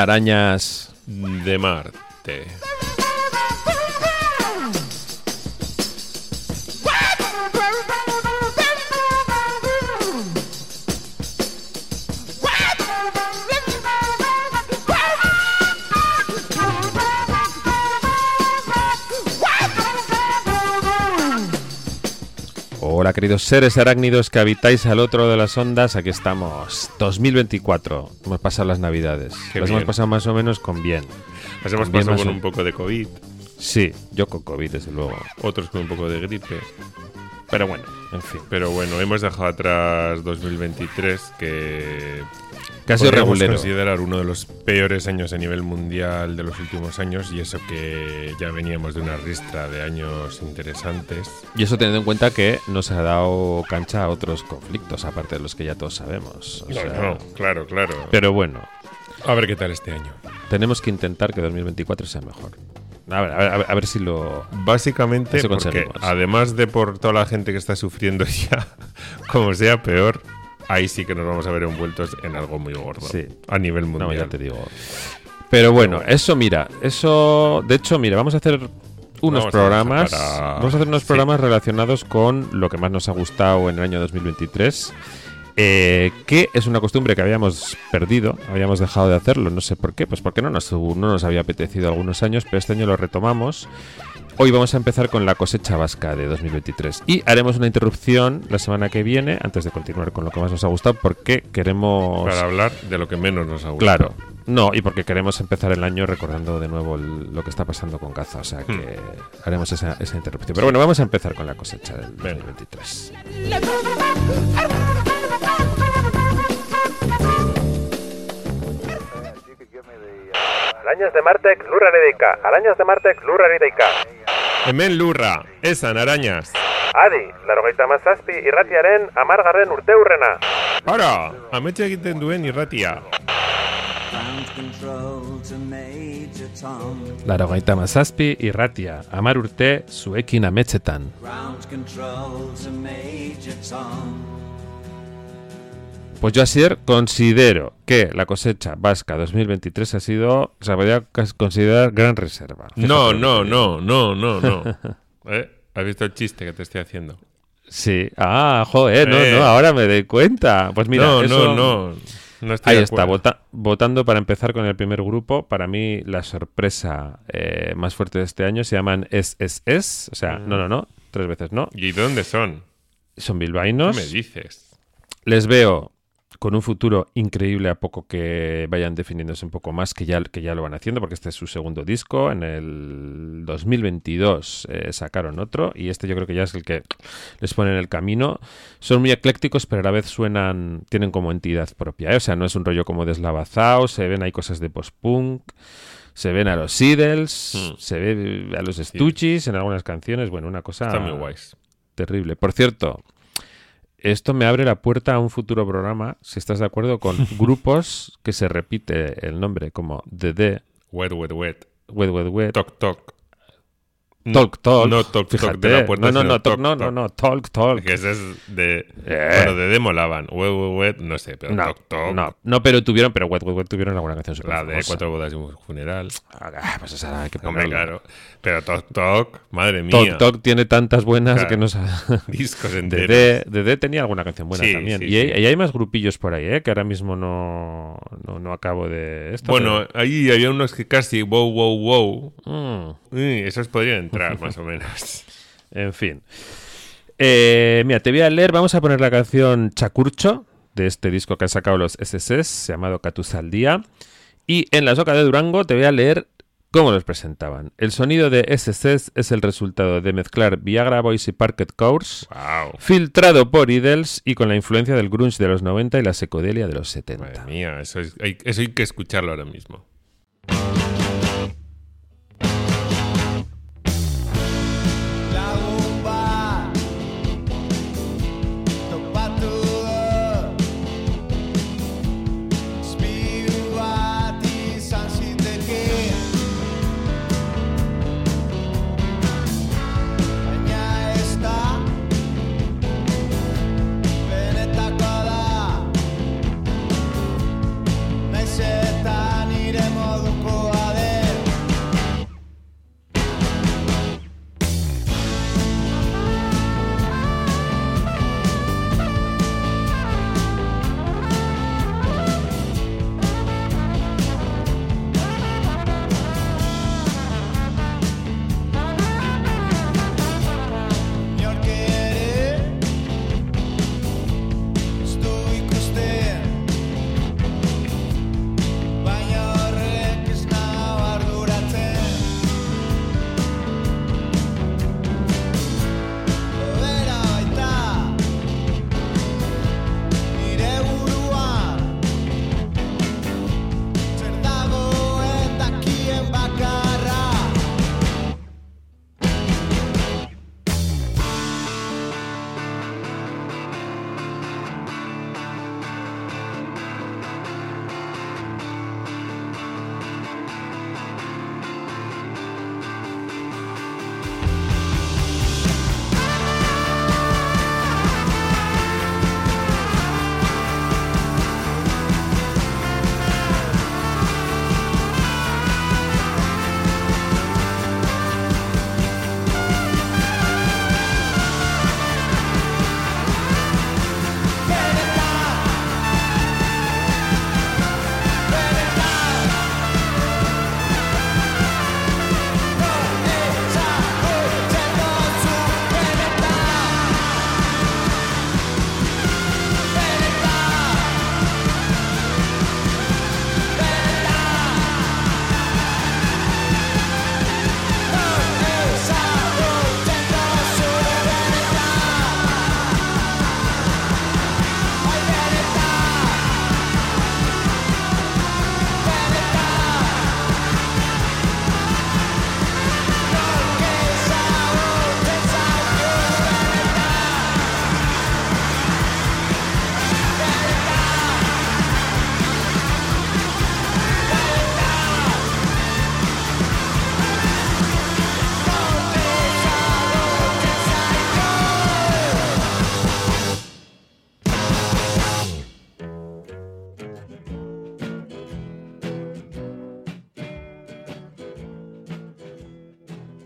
Arañas de Marte. Hola queridos seres arácnidos que habitáis al otro de las ondas, aquí estamos, 2024, hemos pasado las navidades, Qué las hemos bien. pasado más o menos con bien. Nos hemos pasado con un poco de COVID, Sí, yo con COVID desde luego, otros con un poco de gripe. Pero bueno, en fin, Pero bueno, hemos dejado atrás 2023, que casi regulero. considerar uno de los peores años a nivel mundial de los últimos años, y eso que ya veníamos de una ristra de años interesantes. Y eso teniendo en cuenta que nos ha dado cancha a otros conflictos, aparte de los que ya todos sabemos. o No, sea, no, claro, claro. Pero bueno, A ver qué tal este año. tenemos que intentar que 2024 sea mejor. A ver, a ver, a ver, si lo... Básicamente, porque además de por toda la gente que está sufriendo ya, como sea peor, ahí sí que nos vamos a ver envueltos en algo muy gordo. Sí. A nivel No, mundial. ya te digo. Pero bueno, eso mira, eso... De hecho, mira, vamos a hacer unos Vamos programas... para- Vamos a hacer unos sí. programas relacionados con lo que más nos ha gustado en el año 2023. Eh, que es una costumbre que habíamos perdido, habíamos dejado de hacerlo, no sé por qué, pues porque no nos, no nos había apetecido algunos años, pero este año lo retomamos. Hoy vamos a empezar con la cosecha vasca de 2023 y haremos una interrupción la semana que viene antes de continuar con lo que más nos ha gustado porque queremos Para hablar de lo que menos nos ha gustado. Claro. No, y porque queremos empezar el año recordando de nuevo el- lo que está pasando con Gaza, o sea que Hmm. haremos esa, esa interrupción. Pero bueno, vamos a empezar con la cosecha del 2023. Arañas de Martek lurraredeika, arañas de Martek lurraredeika. Hemen lurra, esan arañas. Adi, larogeita mazazpi irratiaren amargarren urteurrena. Ara, ametxe egiten duen irratia. Larogeita mazazpi irratia, amar urte zuekin ametzetan. Pues yo, Asier, considero que la cosecha vasca 2023 ha sido, se podría considerar gran reserva. No, no, no, no, no, no. ¿Eh? ¿Has visto el chiste que te estoy haciendo? Sí, ah, joder, no, Eh. no, ahora me doy cuenta. Pues mira, no, eso- no, no. No estoy Ahí de está, vota- votando para empezar con el primer grupo. Para mí, la sorpresa eh, más fuerte de este año se llaman SSS. O sea, no, no, no, tres veces no. ¿Y dónde son? Son ¿Qué bilbaínos. me dices? Les veo con un futuro increíble a poco que vayan definiéndose un poco más, que ya, que ya lo van haciendo, porque este es su segundo disco. En el 2022 eh, sacaron otro y este yo creo que ya es el que les pone en el camino. Son muy eclécticos, pero a la vez suenan, tienen como entidad propia. ¿eh? O sea, no es un rollo como deslavazado, se ven, hay cosas de post-punk. Se ven a los Seedles, Hmm. se ve a los Stooges en algunas canciones. Bueno, una cosa Están muy guays. terrible. Por cierto, esto me abre la puerta a un futuro programa, si estás de acuerdo, con grupos que se repite el nombre, como The, Wet, wet, wet. Wet Wet Wet, Toc, toc. Talk Talk. No talk, talk Fíjate, de la puerta. no, no, no, talk, no, no, no, Talk Talk. Que ese es de. Eh. Bueno, de demo lavan. Wet, wet, wet, no sé, pero No, toc, toc. no, no, pero tuvieron, pero Wet Wet Wet tuvieron alguna canción super La de famosa. cuatro bodas y un funeral. Ah, pues esa hay que Hombre, claro. Pero toc, toc, madre mía. Talk Talk tiene tantas buenas Claro. que no sabe. Discos enteros. D, de D tenía alguna canción buena Sí, también. sí, y, hay, sí. y hay más grupillos por ahí, ¿eh? que ahora mismo no, no, no acabo de esto. Bueno, ahí había unos que casi wow, wow, wow. Mm. Uy, esos podrían entrar, más o menos. En fin. Eh, mira, te voy a leer, vamos a poner la canción Chacurcho de este disco que han sacado los SS, llamado Catus al Día. Y en la soca de Durango te voy a leer cómo los presentaban. El sonido de SS es el resultado de mezclar Viagra Boys y Parquet Course, Wow. filtrado por Idles y con la influencia del grunge de los 90 y la psicodelia de los 70. Madre mía, eso, es- hay, eso hay que escucharlo ahora mismo.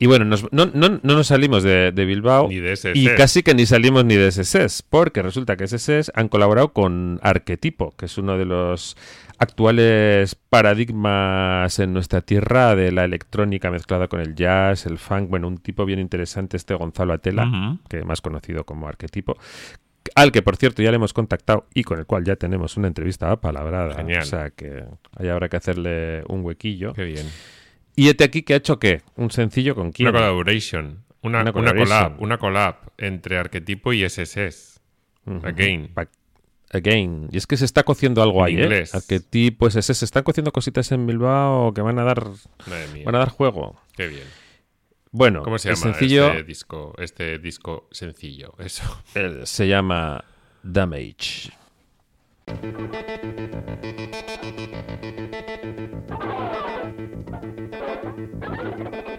Y bueno, nos- no, no- no nos salimos de, de Bilbao Ni de y casi que ni salimos ni de SS, porque resulta que SS han colaborado con Arquetipo, que es uno de los actuales paradigmas en nuestra tierra de la electrónica mezclada con el jazz, el funk, bueno, un tipo bien interesante este Gonzalo Atela, Ujú. que más conocido como Arquetipo, al que por cierto ya le hemos contactado y con el cual ya tenemos una entrevista apalabrada, Genial. o sea que ahí habrá que hacerle un huequillo. Qué bien. Y este aquí que ha hecho qué? Un sencillo con quién? Una collaboration. Una, Una una, collab. Una collab entre Arquetipo y SSS. Again. Pa- Again. Y es que se está cociendo algo En ahí, inglés. ¿eh? Arquetipo, ese, se están cociendo cositas en Bilbao que van a dar, van a dar juego. Qué bien. Bueno, ¿Cómo se llama sencillo este disco? Este disco sencillo. Eso. eh, se llama Damage. Thank you.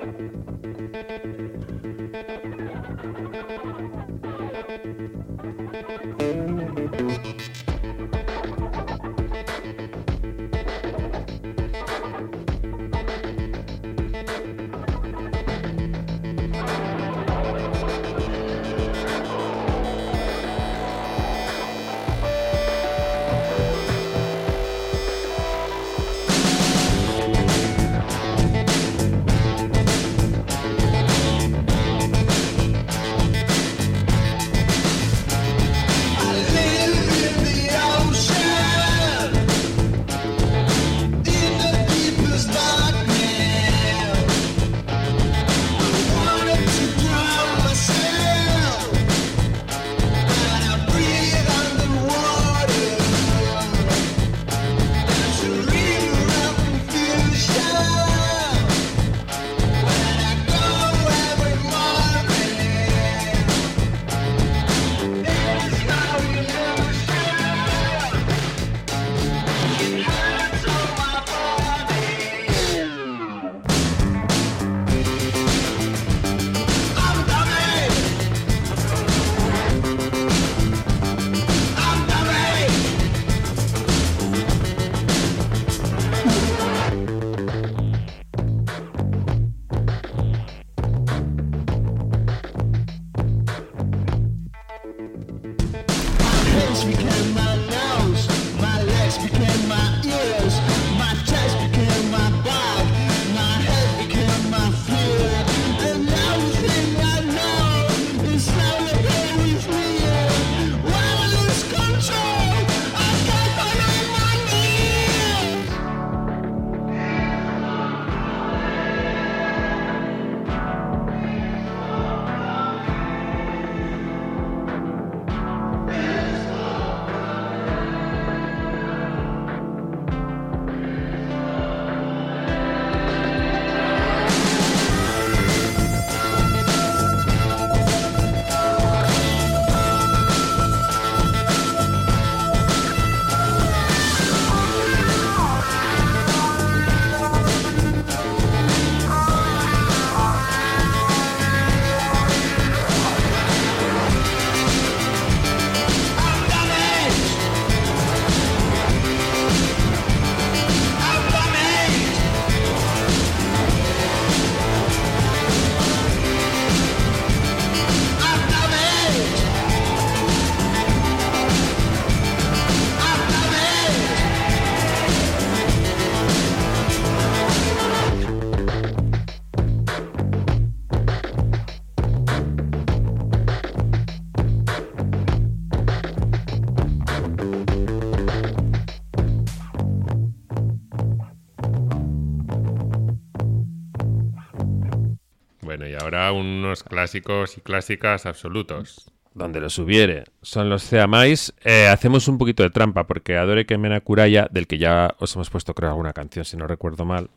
Clásicos y clásicas absolutos. donde los hubiere, son los Ceamais. Eh, hacemos un poquito de trampa porque Adore Kemena Kuraya, del que ya os hemos puesto creo alguna canción si no recuerdo mal,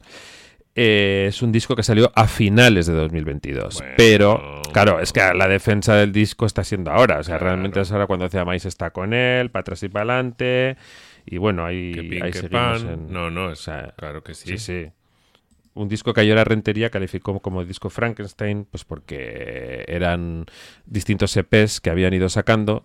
eh, es un disco que salió a finales de 2022. Bueno. Pero, claro, es que la defensa del disco está siendo ahora. O sea, Claro. realmente es ahora cuando Ceamais está con él, para atrás y para adelante. Y bueno, ahí, Que pin, ahí que seguimos pan. en- No, no, o sea, claro que sí. Sí, sí. Un disco que ayer la Rentería calificó como disco Frankenstein, pues porque eran distintos EPs que habían ido sacando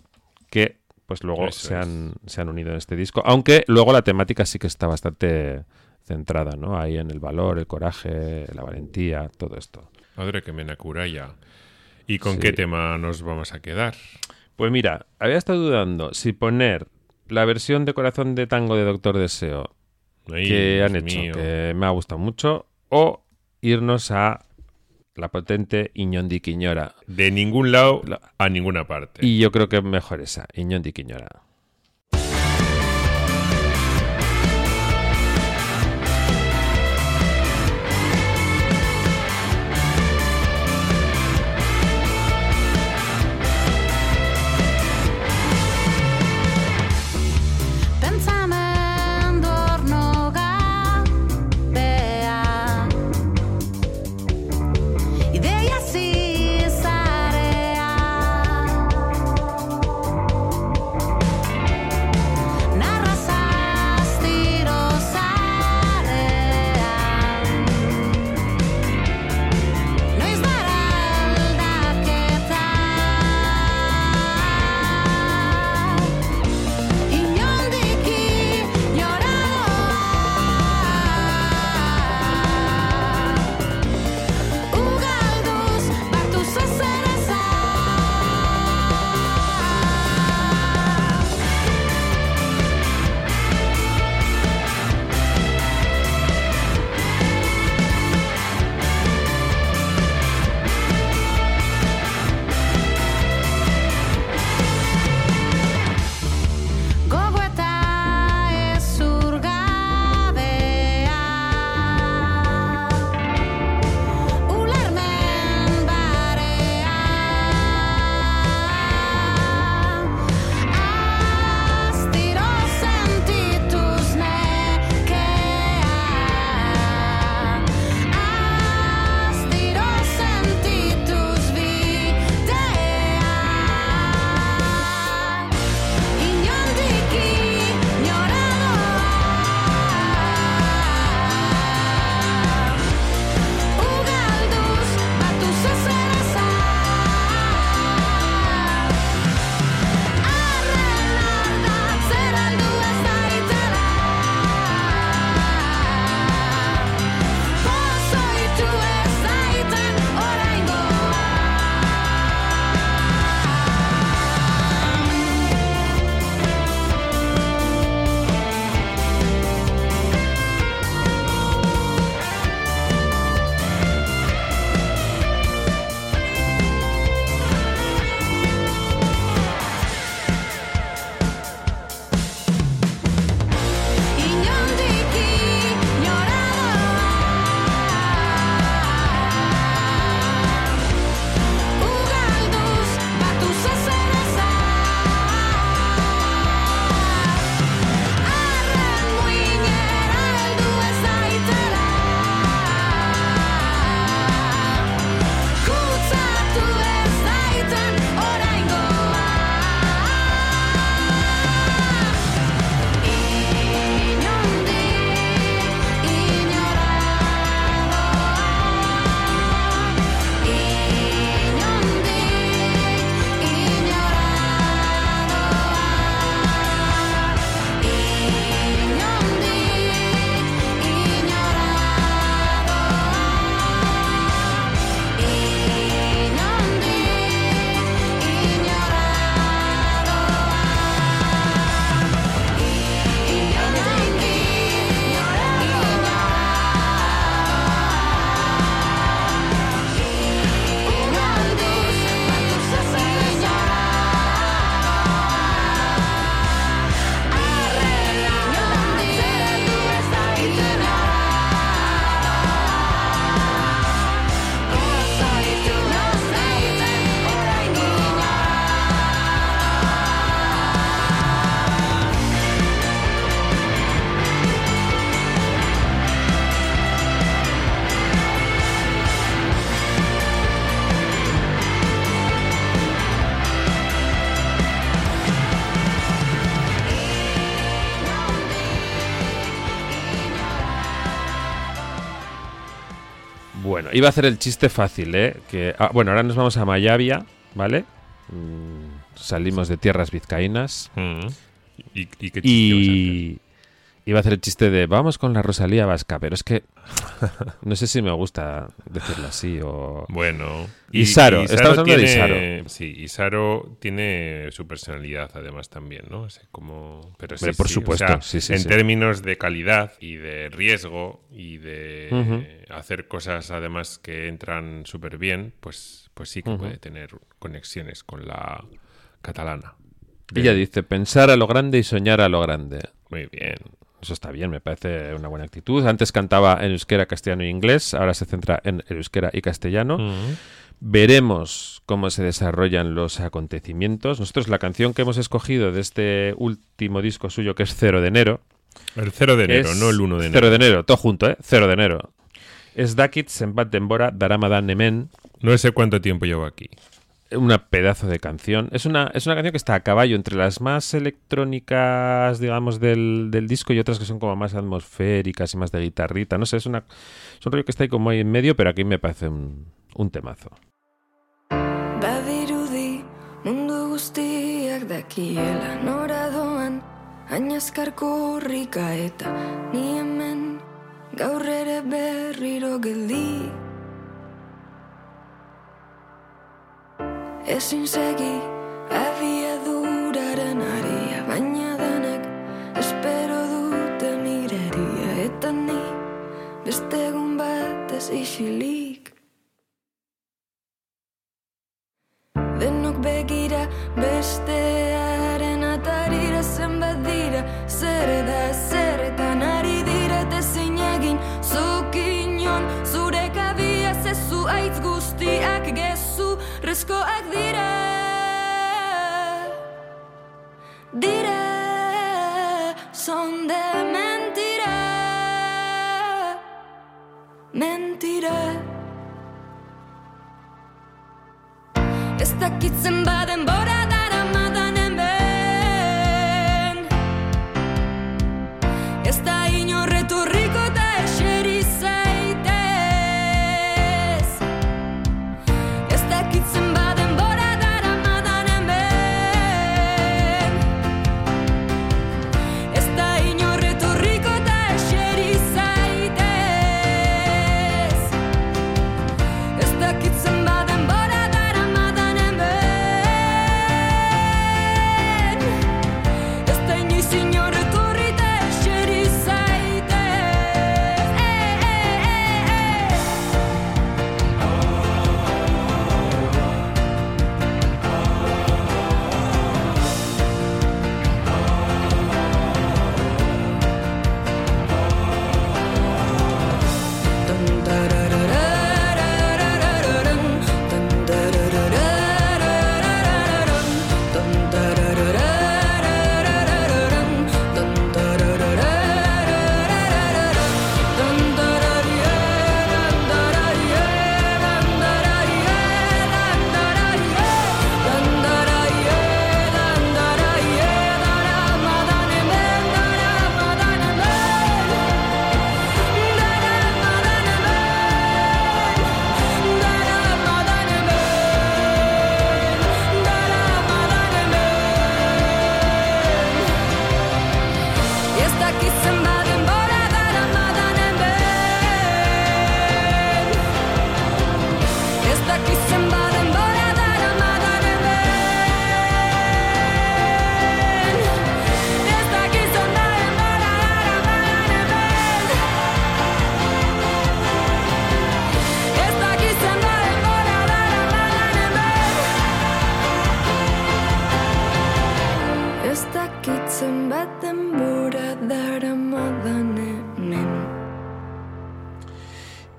que pues luego se han, se han unido en este disco. Aunque luego la temática sí que está bastante centrada, ¿no? Ahí en el valor, el coraje, la valentía, todo esto. Madre que me curaya. ¿Y con Sí. qué tema nos vamos a quedar? Pues mira, había estado dudando si poner la versión de Corazón de Tango de Doctor Deseo Ay, que Dios han hecho, mío. que me ha gustado mucho, o irnos a la potente Iñondi Quiñora. De ningún lado La- a ninguna parte. Y yo creo que es mejor esa, Iñondi Quiñora. Iba a hacer el chiste fácil, ¿eh? Que, ah, bueno, ahora nos vamos a Mayavia, ¿vale? Mm, salimos de tierras vizcaínas Mm. ¿Y, y qué y, Iba a hacer el chiste de vamos con la Rosalía vasca, pero es que no sé si me gusta decirlo así o... Bueno. Isaro, estamos hablando de tiene- Sí, Isaro tiene su personalidad además también, ¿no? Es como... Pero sí, por sí, supuesto, o sea, sí, sí, en sí. términos de calidad y de riesgo y de hacer cosas además que entran súper bien, pues, pues sí que puede tener conexiones con la catalana. Ella dice, pensar a lo grande y soñar a lo grande. Muy bien. Eso está bien, me parece una buena actitud. Antes cantaba en euskera, castellano e inglés, ahora se centra en euskera y castellano. Ujú. Veremos cómo se desarrollan los acontecimientos. Nosotros la canción que hemos escogido de este último disco suyo, que es Cero de enero, El 0 de enero, no el 1 de enero. 0 de enero, todo junto, ¿eh? 0 de enero. Es Dakit Senbat Dembora Daramadan Nemen. No sé cuánto tiempo llevo aquí. Una pedazo de canción. Es una, es una canción que está a caballo entre las más electrónicas, digamos, del, del disco y otras que son como más atmosféricas y más de guitarrita. No sé, es, una, es un rollo que está ahí como ahí en medio, pero aquí me parece un, un temazo. Badirudi mundu guztiak dakiela eta ni hemen gaur ere berriro Ezin segi abiaduraren aria. Baina denek espero dute mireria. Eta ni beste egun batez isilik. Denok begira bestearen atarira zenbat dira Zer da zerretan ari dira eta zein egin. Zuk inon zure kabia zezu aitz guztiak gezu Rezkoak Mentira Ez dakitzen baden bora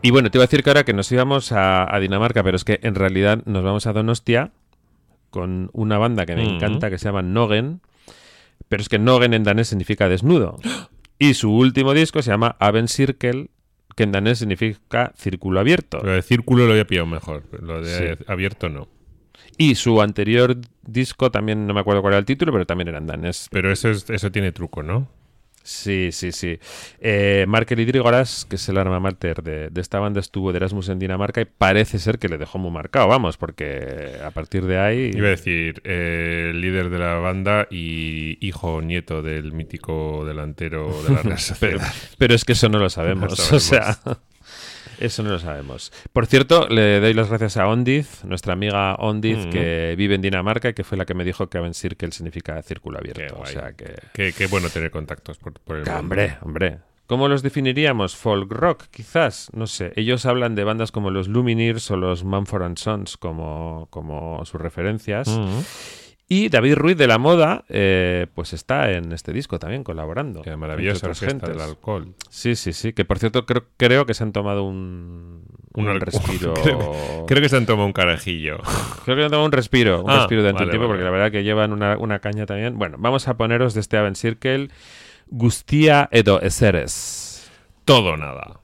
Y bueno, te iba a decir que ahora que nos íbamos a, a Dinamarca, pero es que en realidad nos vamos a Donostia con una banda que me encanta que se llama Nogen, pero es que Nogen en danés significa desnudo. Y su último disco se llama Aven Circle, que en danés significa círculo abierto. Lo de círculo lo había pillado mejor. Lo de Sí. abierto no. Y su anterior disco también no me acuerdo cuál era el título, pero también era en danés. Pero eso, es- eso tiene truco, ¿no? Sí, sí, sí. Eh, Markel Idrigoras, que es el arma mater de, de esta banda, estuvo de Erasmus en Dinamarca y parece ser que le dejó muy marcado, vamos, porque a partir de ahí... Iba a decir, eh, líder de la banda y hijo o nieto del mítico delantero de la Real pero, Sociedad. pero es que eso no lo sabemos, No o sea... Eso no lo sabemos. Por cierto, le doy las gracias a Ondiz, nuestra amiga Ondiz, Mm. que vive en Dinamarca y que fue la que me dijo que Aven Circle significa círculo Qué abierto. O guay. sea que... Qué, qué bueno tener contactos por, por el Que, mundo. hombre, hombre. ¿Cómo los definiríamos? Folk rock, quizás. No sé. Ellos hablan de bandas como los Lumineers o los Mumford and Sons como, como sus referencias. Mm. Y David Ruiz de la Moda, eh, pues está en este disco también colaborando. Qué maravillosa orquesta del alcohol. Sí, sí, sí. Que por cierto, creo, creo que se han tomado un, un, respiro. creo, creo que se han tomado un carajillo. Creo que han tomado un respiro, un Ah, respiro durante vale, un tiempo, vale. porque la verdad que llevan una, una caña también. Bueno, vamos a poneros de este Aven Circle Gustia edo Eseres. Todo nada.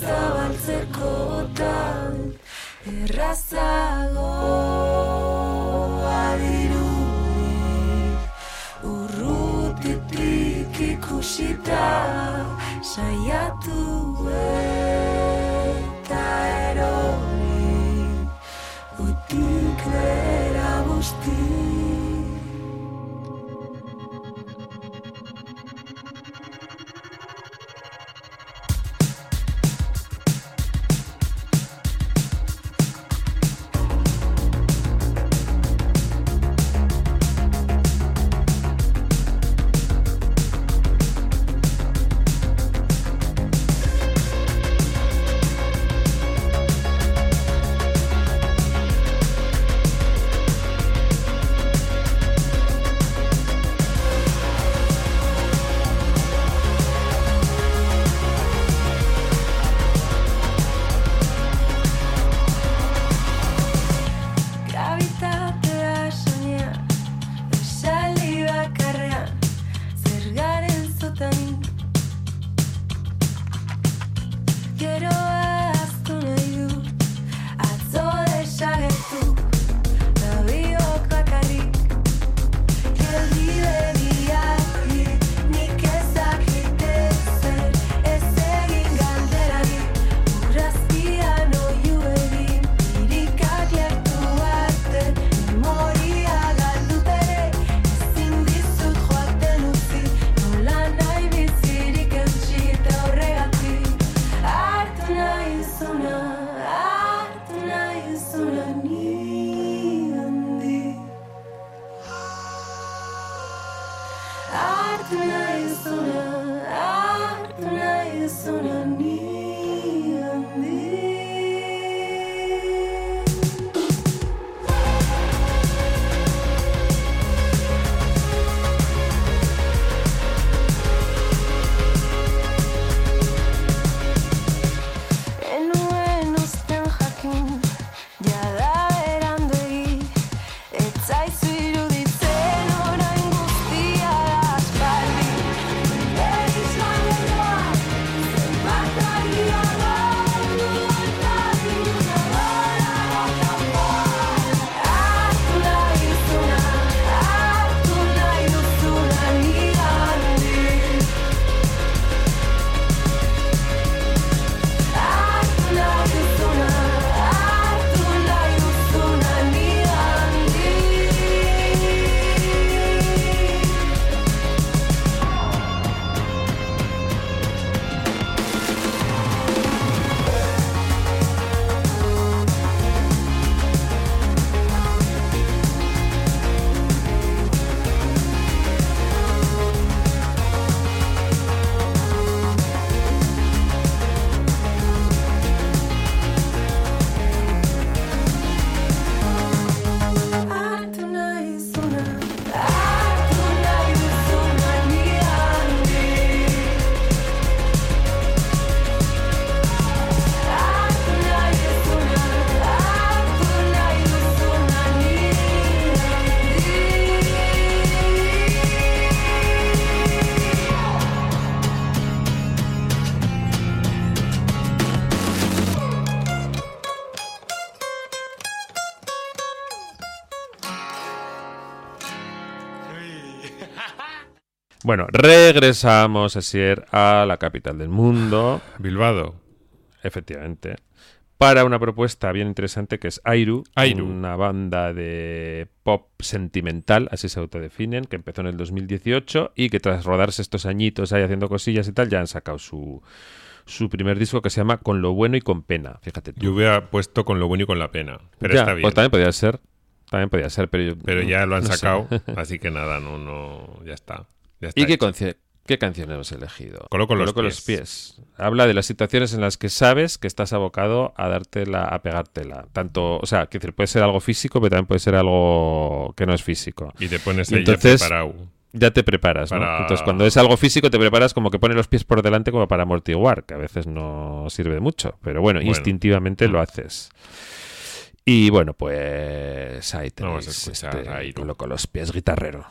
Zabaltzekotan Errazago. Adirudik Urrutitik ikusita Saiatu eta erori Utik bera guzti Aklına yasına, aklına yasına sona. Bueno, regresamos, Asier, a la capital del mundo, Bilbado. efectivamente, para una propuesta bien interesante que es Airu, Airu. una banda de pop sentimental, así se autodefinen, que empezó en el 2018 y que tras rodarse estos añitos ahí haciendo cosillas y tal, ya han sacado su, su primer disco que se llama Con lo bueno y con pena, fíjate tú. Yo hubiera puesto con lo bueno y con la pena. Pero Ya, está bien. Pues también podría ser, también podría ser, pero yo- Pero ya lo han no sé. sacado, así que nada, no, no, ya está. Ya ¿Y qué, canción hemos elegido? Coloco los los pies. Habla de las situaciones en las que sabes que estás abocado a dártela, a pegártela. Tanto, o sea, que decir, puede ser algo físico, pero también puede ser algo que no es físico. Y te pones ahí ya entonces- preparado. Ya te preparas, Entonces, cuando es algo físico, te preparas como que pone los pies por delante como para amortiguar, que a veces no sirve de mucho. Pero bueno, Bueno. instintivamente lo haces. Y bueno, pues ahí tenéis Vamos a escuchar este, a. Coloco los pies guitarrero.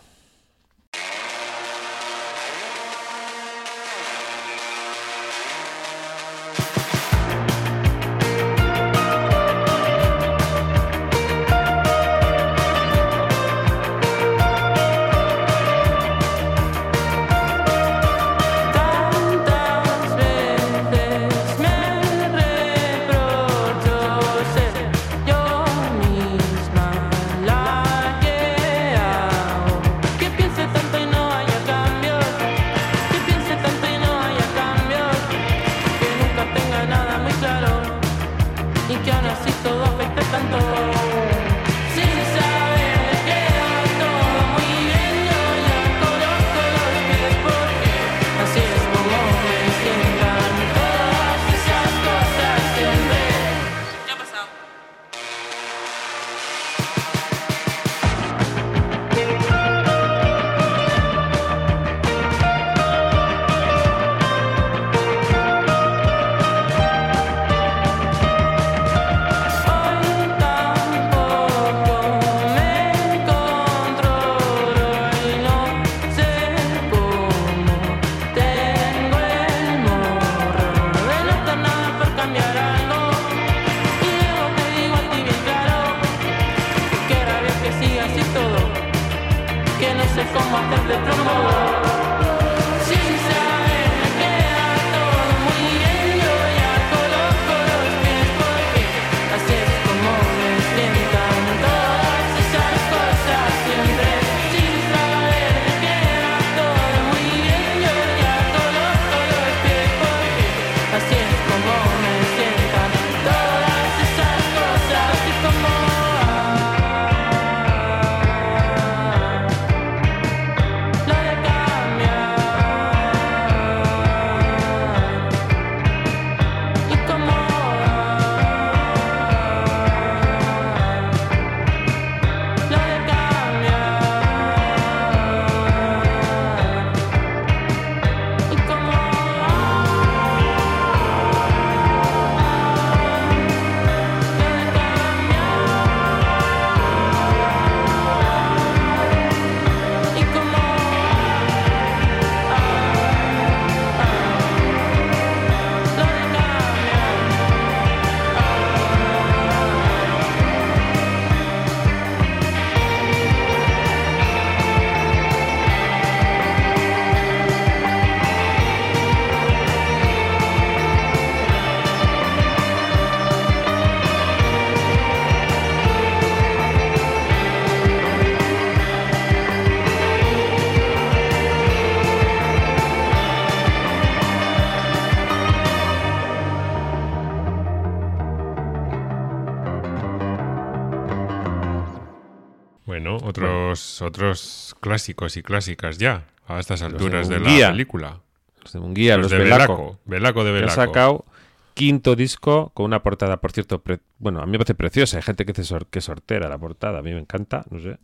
Otros, clásicos y clásicas ya, a estas alturas de, la película. Los de Munguía, los, de Belaco. Belaco. Belaco de que ha Belaco. sacado quinto disco con una portada, por cierto, pre- bueno, a mí me parece preciosa. Hay gente que dice sor- que sortera la portada, a mí me encanta, no sé.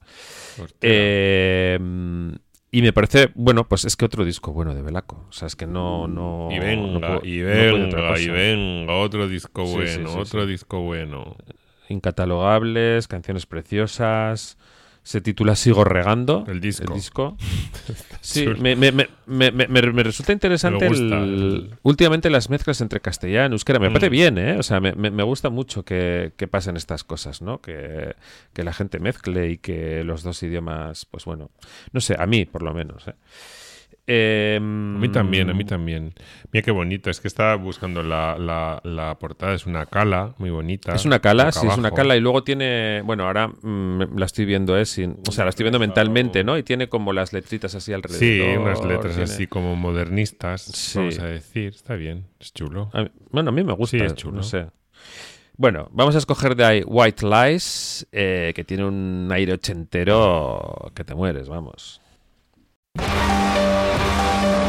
Eh, y me parece, bueno, pues es que otro disco bueno de Belaco. O sea, es que no. no y venga, no puedo- y no venga, y venga, otro disco bueno, sí, sí, otro disco bueno. Incatalogables, canciones preciosas. Se titula Sigo regando. El disco. Sí, chulo. me, me- me- me- me- me resulta interesante el- el- últimamente las mezclas entre castellano y euskera. Me Mm. parece bien, ¿eh? O sea, me, me- me gusta mucho que, que pasen estas cosas, ¿no? Que, que la gente mezcle y que los dos idiomas, pues bueno, no sé, a mí por lo menos, ¿eh? A mí también, a mí también. Mira qué bonito. Es que estaba buscando la, la, la portada. Es una cala muy bonita. Es una cala, sí, es una cala y luego tiene, bueno, ahora mm, la estoy viendo, ¿eh? Sin, o sea, la estoy viendo mentalmente, ¿no? Y tiene como las letritas así alrededor. Sí, unas letras tiene- así como modernistas, Sí. vamos a decir. Está bien, es chulo. A mí- bueno, a mí me gusta, Sí, es chulo. no sé. Bueno, vamos a escoger de ahí White Lies, eh, que tiene un aire ochentero que te mueres, vamos. Thank you.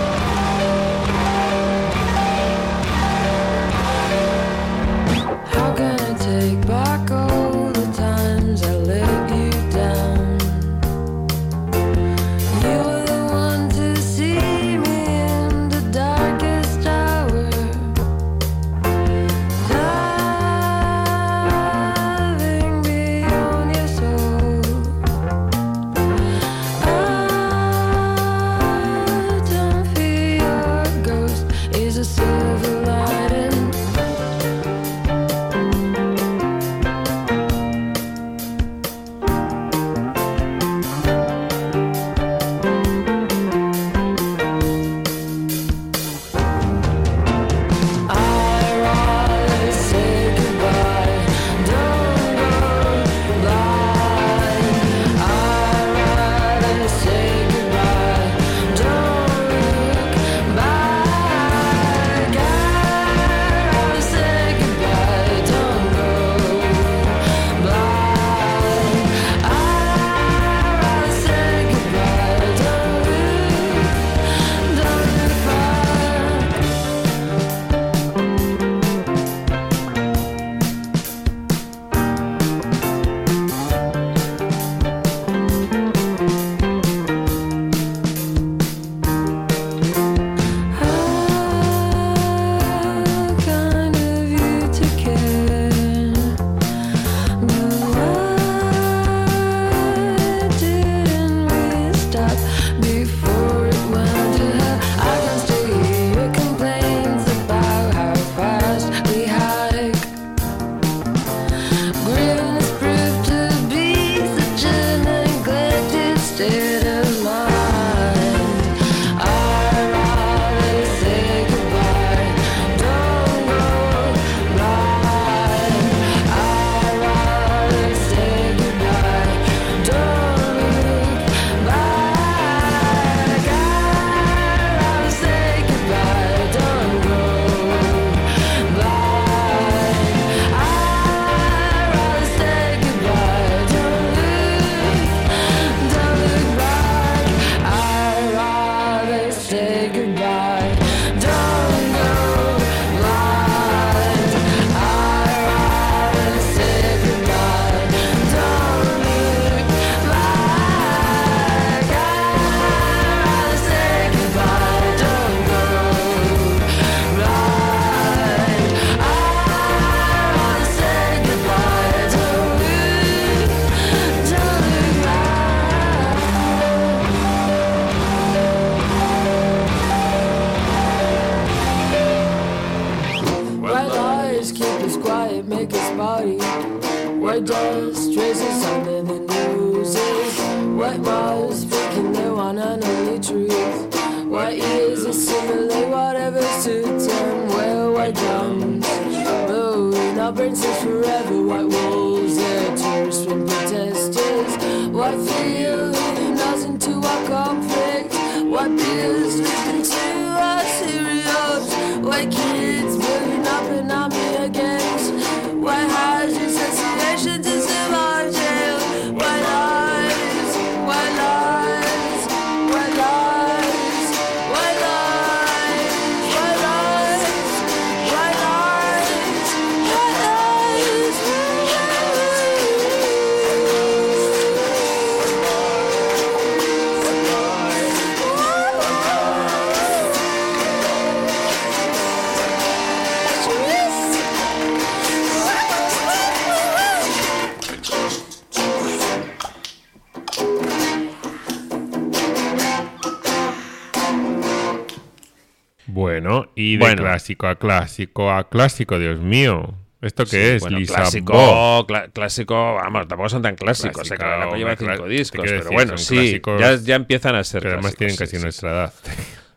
Y de Bueno. clásico a clásico a clásico, Dios mío. ¿Esto qué Sí, es? bueno, Lisa clásico, clásico, vamos, tampoco son tan clásicos. Clásica, eh, que la Napo lleva cinco discos, pero decir, bueno, sí, ya, ya empiezan a ser Que además clásicos, tienen casi sí, nuestra edad.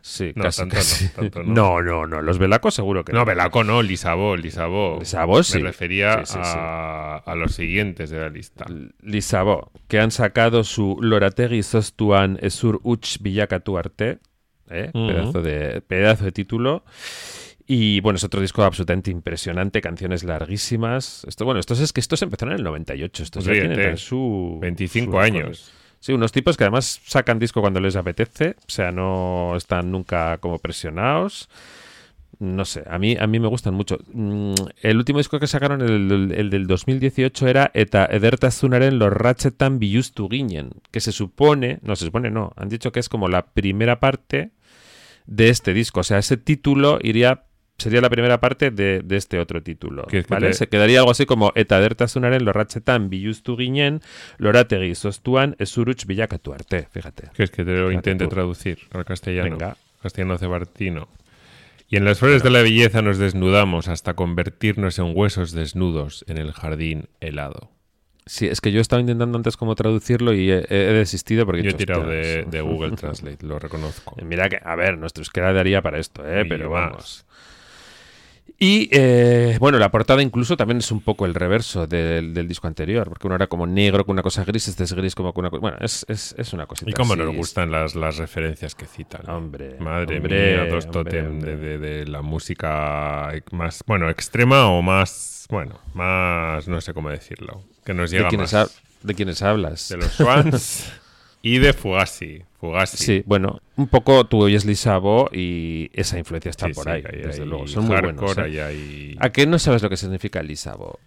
Sí, No, casi, tanto casi. no, tanto no. no, no, no, los velacos seguro que no. No, Belaco no, Lisabó, Lisabó. Lisabó, sí. Me refería Sí, sí, sí. a, a los siguientes de la lista. Lisabó, que han sacado su Lorategi Sostuan Esur Uch Bilakatu Arte, ¿eh? Pedazo, de, pedazo de título. Y bueno, es otro disco absolutamente impresionante, canciones larguísimas. Esto, bueno, estos es que estos empezaron en el 98, estos ya Ríete. tienen en su 25 sus años. cosas. Sí, unos tipos que además sacan disco cuando les apetece, o sea, no están nunca como presionados. No sé, a mí, a mí me gustan mucho. Mm, El último disco que sacaron, el, el del 2018, era Eta Edertazunaren los Ratchetan Biluztu Ginen, que se supone, no se supone, no, han dicho que es como la primera parte de este disco. O sea, ese título iría sería la primera parte de, de este otro título. ¿Quieres que ¿vale? Se quedaría algo así como Eta Edertazunaren los Ratchetan Biluztu Ginen, Lorategi Sostuan Esuruch Bilakatu Arte. Fíjate. ¿Quieres que te lo Fíjate intente tú. traducir al castellano? Venga. Castellano cebartino. Y en las flores de la belleza nos desnudamos hasta convertirnos en huesos desnudos en el jardín helado. Sí, es que yo estaba intentando antes cómo traducirlo y he, he desistido porque Yo he tirado de, Google Translate, lo reconozco. Mira que, a ver, nuestro euskera daría para esto, ¿eh? Y pero vamos. Y eh, bueno, la portada incluso también es un poco el reverso del, del disco anterior, porque uno era como negro con una cosa gris, este es gris como con una cosa. Bueno, es, es, es una cosita. Y cómo así, nos es- gustan las, las referencias que citan. ¿eh? Hombre, Madre hombre, mía, dos tótem. De, de- de la música más, bueno, extrema o más, bueno, más, no sé cómo decirlo, que nos ¿De llega más. ha- ¿De quiénes hablas? De los Swans y de Fugazi. Fugazi. Sí, bueno, un poco tú oyes Lisabo y esa influencia está Sí, por sí, ahí, desde hay luego. Son muy buenos. ¿eh? hay- ¿A qué no sabes lo que significa Lisabo?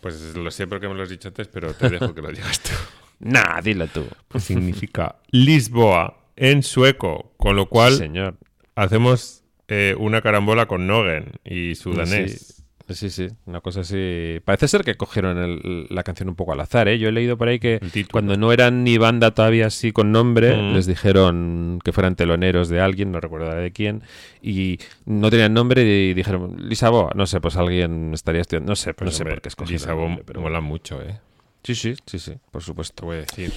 Pues lo sé porque me lo has dicho antes, pero te dejo que lo digas tú. Nah, dilo tú. Pues significa Lisboa en sueco, con lo cual Sí, señor. hacemos eh, una carambola con Nogen y su danés. Sí, sí, una cosa así. Parece ser que cogieron el- la canción un poco al azar, ¿eh? Yo he leído por ahí que cuando no eran ni banda todavía así con nombre, Mm. les dijeron que fueran teloneros de alguien, no recuerdo de quién, y no tenían nombre y dijeron, Lisabo, no sé, pues alguien estaría estudiando, no sé, Pues, no sé hombre, por qué escogieron Lisabo mola mucho, ¿eh? Sí, sí, sí, sí, por Te supuesto. voy a decir.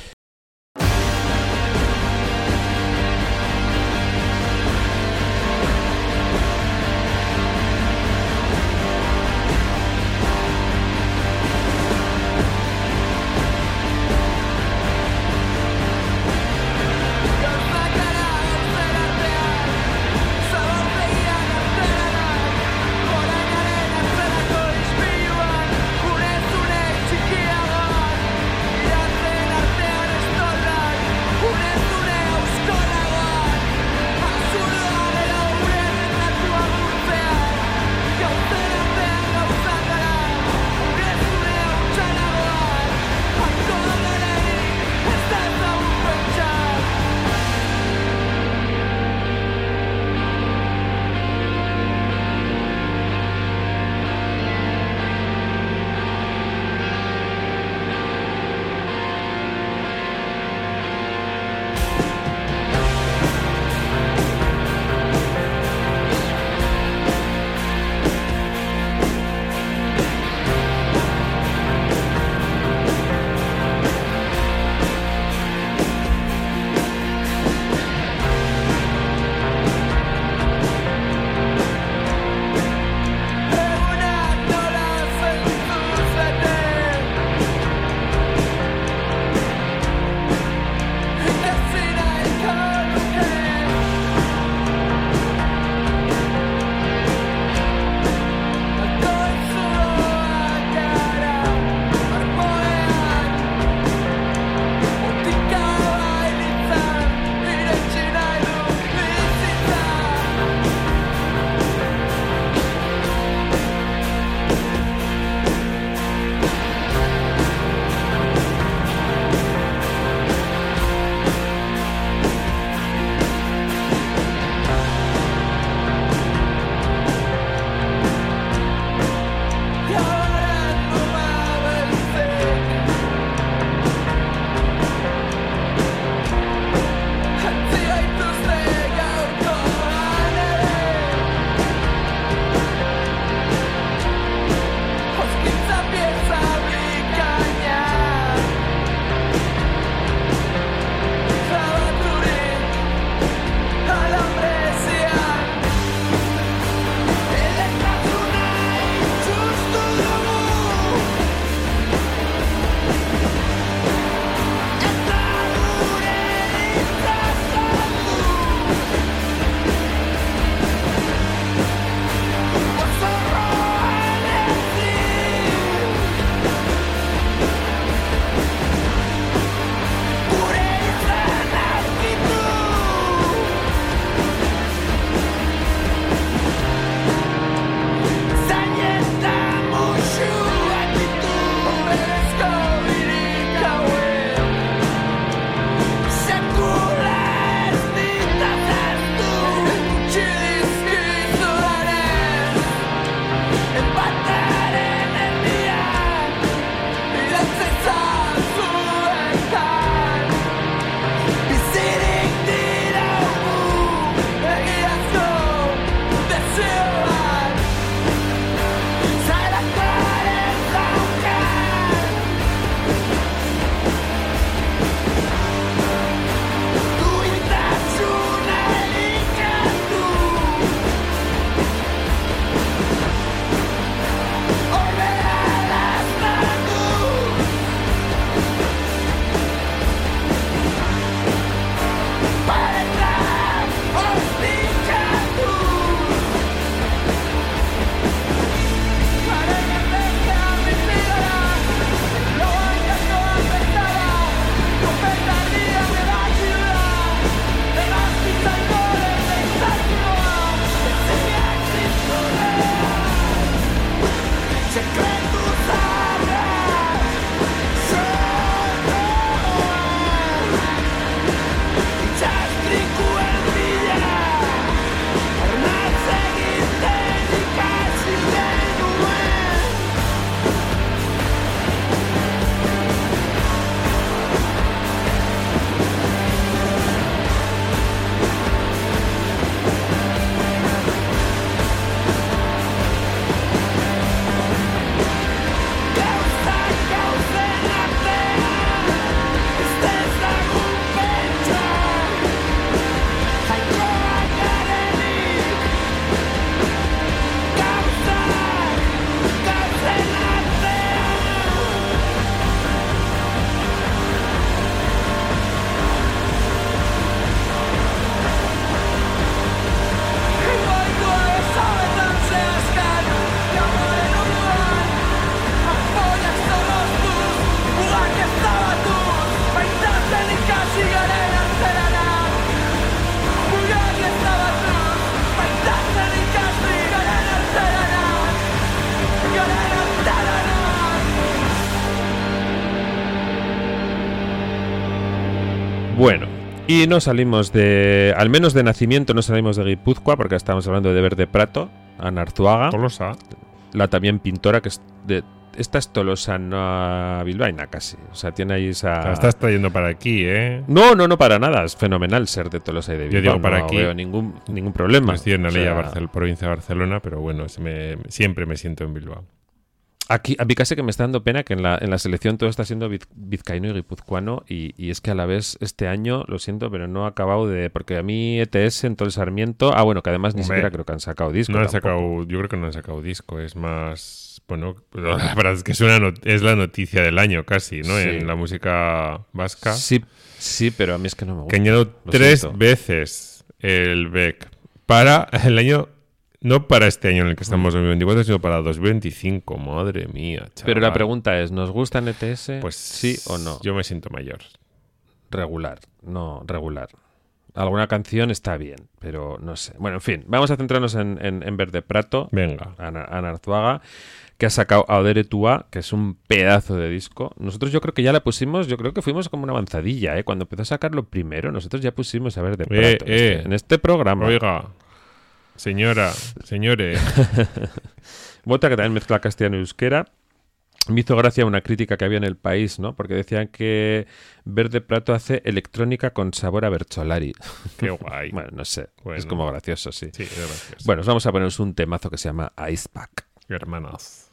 Y no salimos de. Al menos de nacimiento no salimos de Guipúzcoa, porque estamos hablando de Verde Prato, Ana Arzuaga, Tolosa. la también pintora que es de. Esta es tolosana bilbaína casi. O sea, tiene ahí esa. La estás trayendo para aquí, ¿eh? No, no, no para nada. Es fenomenal ser de Tolosa y de Yo Bilbao. digo para no aquí. veo ningún, ningún problema. Estoy en la O sea, provincia de Barcelona, pero bueno, se me- siempre me siento en Bilbao. Aquí, a mí casi que me está dando pena que en la, en la selección todo está siendo viz- vizcaíno y guipuzcoano y, y es que a la vez este año, lo siento, pero no ha acabado de... Porque a mí ETS en todo el Sarmiento... Ah, bueno, que además ni siquiera creo que han sacado disco. No han sacado, yo creo que no han sacado disco, es más, bueno, la verdad es que es, una es la noticia del año casi, ¿no? Sí. En la música vasca. Sí, sí, pero a mí es que no me gusta. que añadió lo tres siento. veces el BEC para el año, no para este año en el que estamos en 2024, sino para 2025. Madre mía, chaval. Pero la pregunta es, ¿nos gusta en ETS? pues sí o no. Yo me siento mayor. Regular, no, regular. Alguna canción está bien, pero no sé. Bueno, en fin, vamos a centrarnos en, en, en Verde Prato. Venga. Ana, Ana Arzuaga, que ha sacado Aodere Tua, que es un pedazo de disco. Nosotros yo creo que ya la pusimos, yo creo que fuimos como una avanzadilla, ¿eh? Cuando empezó a sacarlo primero, nosotros ya pusimos a Verde Eh, Prato en, eh. este, en este programa. Oiga, señora, señores, Bota, que también mezcla castellano y euskera. Me hizo gracia una crítica que había en el país, ¿no? Porque decían que Verde Prato hace electrónica con sabor a Bercholari. qué guay. bueno, no sé. Bueno. Es como gracioso, sí. Sí, gracias. Bueno, os vamos a poneros un temazo que se llama Ice Pack. hermanos.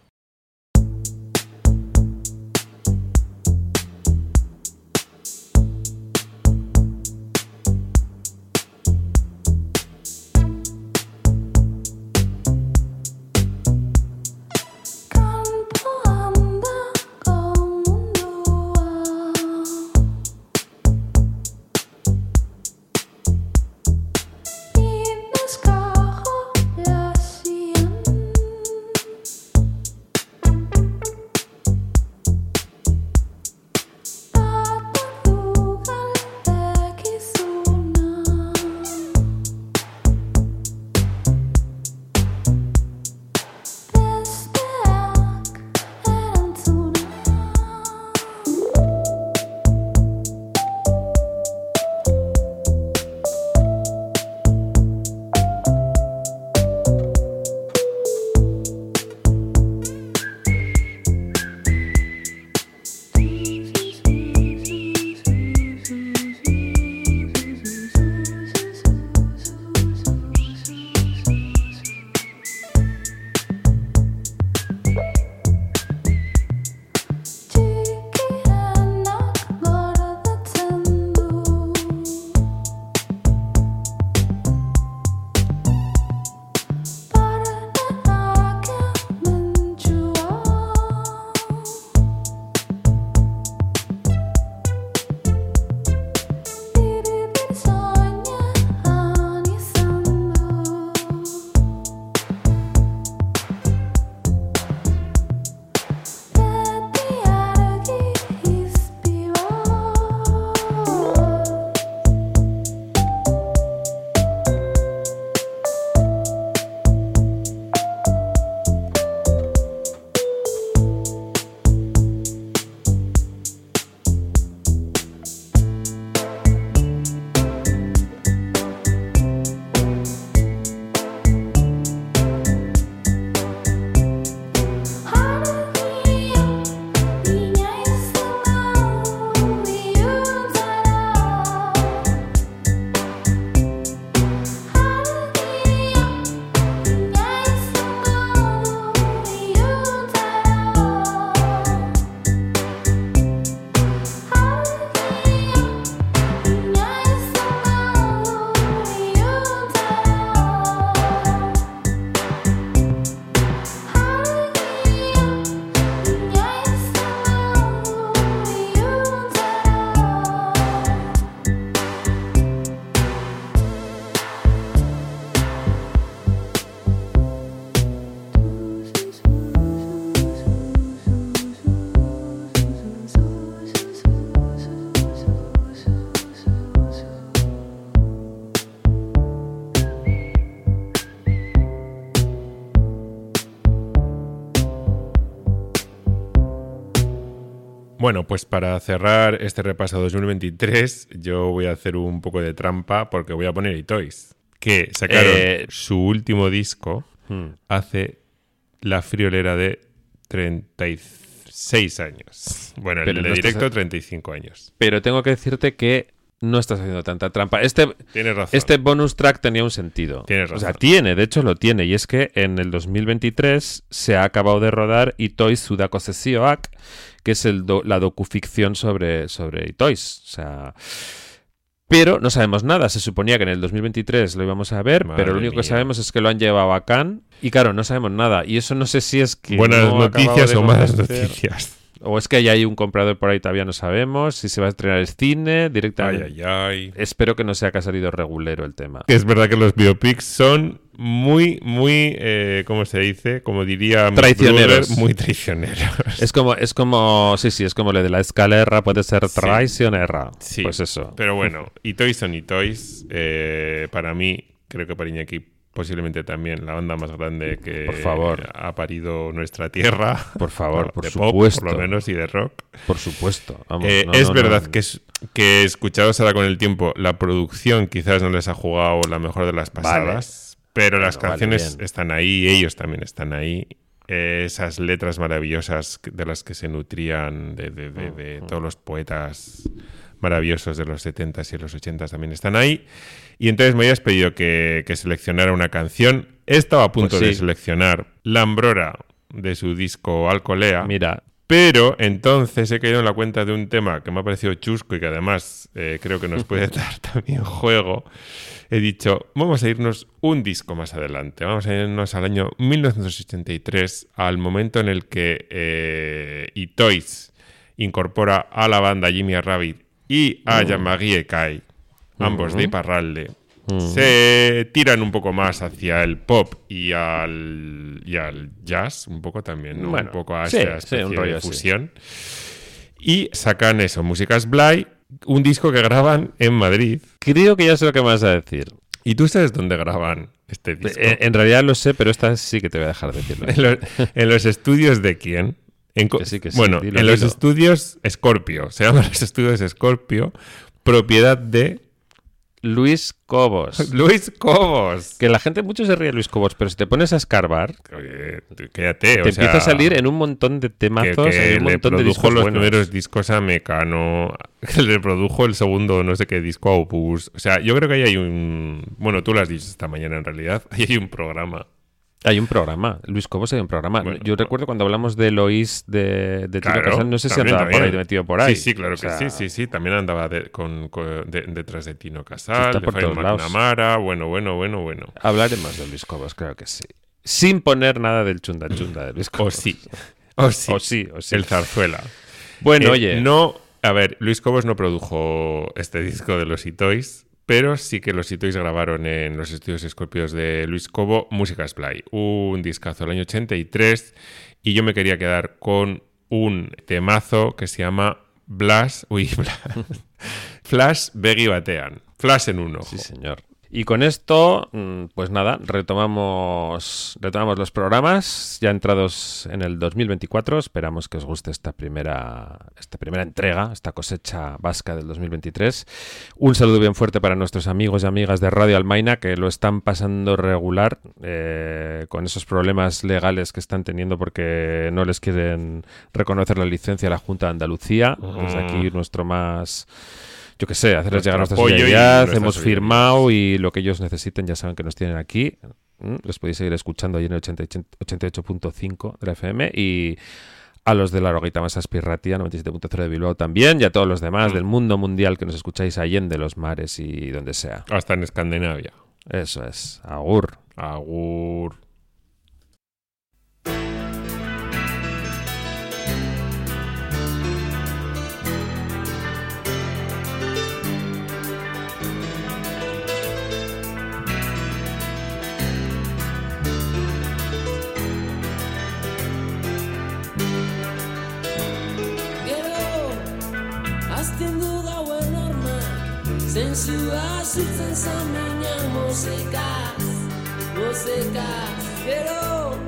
Bueno, pues para cerrar este repaso 2023, yo voy a hacer un poco de trampa porque voy a poner Itoys, que sacaron Eh, su último disco Hmm. hace la friolera de 36 años. Bueno, el Pero de no estás- directo 35 años. Pero tengo que decirte que no estás haciendo tanta trampa. Este, Tienes razón. este bonus track tenía un sentido. Tienes O sea, razón. tiene, de hecho lo tiene. Y es que en el 2023 se ha acabado de rodar Itoys Sudako Sesioak, que es el do- la docuficción sobre, sobre Itoys. O sea... Pero no sabemos nada. Se suponía que en el 2023 lo íbamos a ver, Madre pero lo único mía. que sabemos es que lo han llevado a Cannes. Y claro, no sabemos nada. Y eso no sé si es que. Buenas no noticias o malas noticias. O es que ya hay un comprador por ahí, todavía no sabemos. Si se va a estrenar el cine Ay, directamente. ay, ay. Espero que no sea que ha salido regulero el tema. Es verdad que los biopics son muy, muy, eh, ¿cómo se dice? Como diría Traicioneros. Muy traicioneros. Es como, es como, sí, sí, es como lo de la escalera puede ser Sí. traicionera. Sí, Pues eso. Pero bueno, y Toys son y Toys. eh, para mí, creo que para Iñaki posiblemente también la banda más grande que Por favor. ha parido nuestra tierra. Por favor, por de pop, supuesto. por lo menos, y de rock. Por supuesto. Vamos, Eh, no, es no, verdad no. que, es, que escuchados ahora con el tiempo, la producción quizás no les ha jugado la mejor de las pasadas, pero las Bueno, canciones están ahí, ellos también están ahí. Eh, esas letras maravillosas de las que se nutrían de, de- de- de todos los poetas maravillosos de los 70s y los 80s también están ahí. Y entonces me habías pedido que, que seleccionara una canción. He estado a punto Pues de seleccionar Lambrora de su disco Alcolea. Mira, Pero entonces he caído en la cuenta de un tema que me ha parecido chusco y que además eh, creo que nos puede dar también juego. He dicho, vamos a irnos un disco más adelante. Vamos a irnos al año 1983, al momento en el que eh, Itoys incorpora a la banda Jimmy Rabbit y a Jean-Marie Kai, ambos de Iparralde. Se tiran un poco más hacia el pop y al, y al jazz, un poco también, ¿no? Bueno, un poco a sí, esta sí, especie un de rollo así. fusión. Y sacan eso, Músicas Bly, un disco que graban en Madrid. creo que ya sé lo que me vas a decir. ¿Y tú sabes dónde graban este disco? Eh, En realidad lo sé, pero esta sí que te voy a dejar decirlo. en, los, en los estudios de quién? En co- Que sí, que sí, bueno, dilo, en los dilo. estudios Scorpio. Se llaman los estudios Scorpio, propiedad de Luis Cobos. Luis Cobos. Que la gente mucho se ríe de Luis Cobos, pero si te pones a escarbar, Oye, quédate, te o empieza sea, a salir en un montón de temazos, que en un le montón de produjo discos los buenos. primeros discos a Mecano, que le produjo el segundo no sé qué disco a Opus. O sea, yo creo que ahí hay un... Bueno, tú lo has dicho esta mañana en realidad. Ahí hay un programa. Hay un programa, Luis Cobos hay un programa. Bueno, Yo recuerdo cuando hablamos de Lois de, de Tino Claro, Casal, no sé si también, andaba por ahí metido por ahí. Sí, sí, claro O que sí, sí, sí. También andaba de- con, con- de- detrás de Tino Casal, de lados. McNamara. Bueno, bueno, bueno, bueno. Hablaremos de Luis Cobos, creo que sí. Sin poner nada del chunda chunda de Luis O Cobos. sí. O sí. O sí, o sí. El zarzuela. Bueno, Eh, oye, No, a ver, Luis Cobos no produjo este disco de los Itoys, pero sí que los Itoys grabaron en los estudios escorpios de Luis Cobo Música Play, un discazo del año 83, y yo me quería quedar con un temazo que se llama Blas, uy, Blas, Flash Beggy Batean, Flash en un ojo. Sí, señor. Y con esto, mm, pues nada, retomamos, retomamos los programas ya entrados en el 2024. Esperamos que os guste esta primera, esta primera entrega, esta cosecha vasca del 2023. Un saludo bien fuerte para nuestros amigos y amigas de Radio Almaina que lo están pasando regular eh, con esos problemas legales que están teniendo porque no les quieren reconocer la licencia a la Junta de Andalucía. Desde aquí nuestro más yo qué sé, hacerles llegar nuestra apoyo y solidaridad. nuestra Hemos firmado y lo que ellos necesiten ya saben que nos tienen aquí. ¿Mm? Les podéis seguir escuchando ahí en el 80 88.5 de la FM y a los de la Roguita más Aspirratia 97.0 de Bilbao también y a todos los demás Mm. del mundo mundial que nos escucháis allende los mares y donde sea. Hasta en Escandinavia. Eso es. Agur. Agur. zentzua zutzen zamina musikaz, musikaz, gero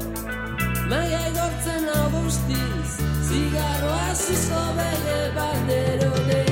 Maia igortzen abustiz, zigarroa zuzko bele bandero dira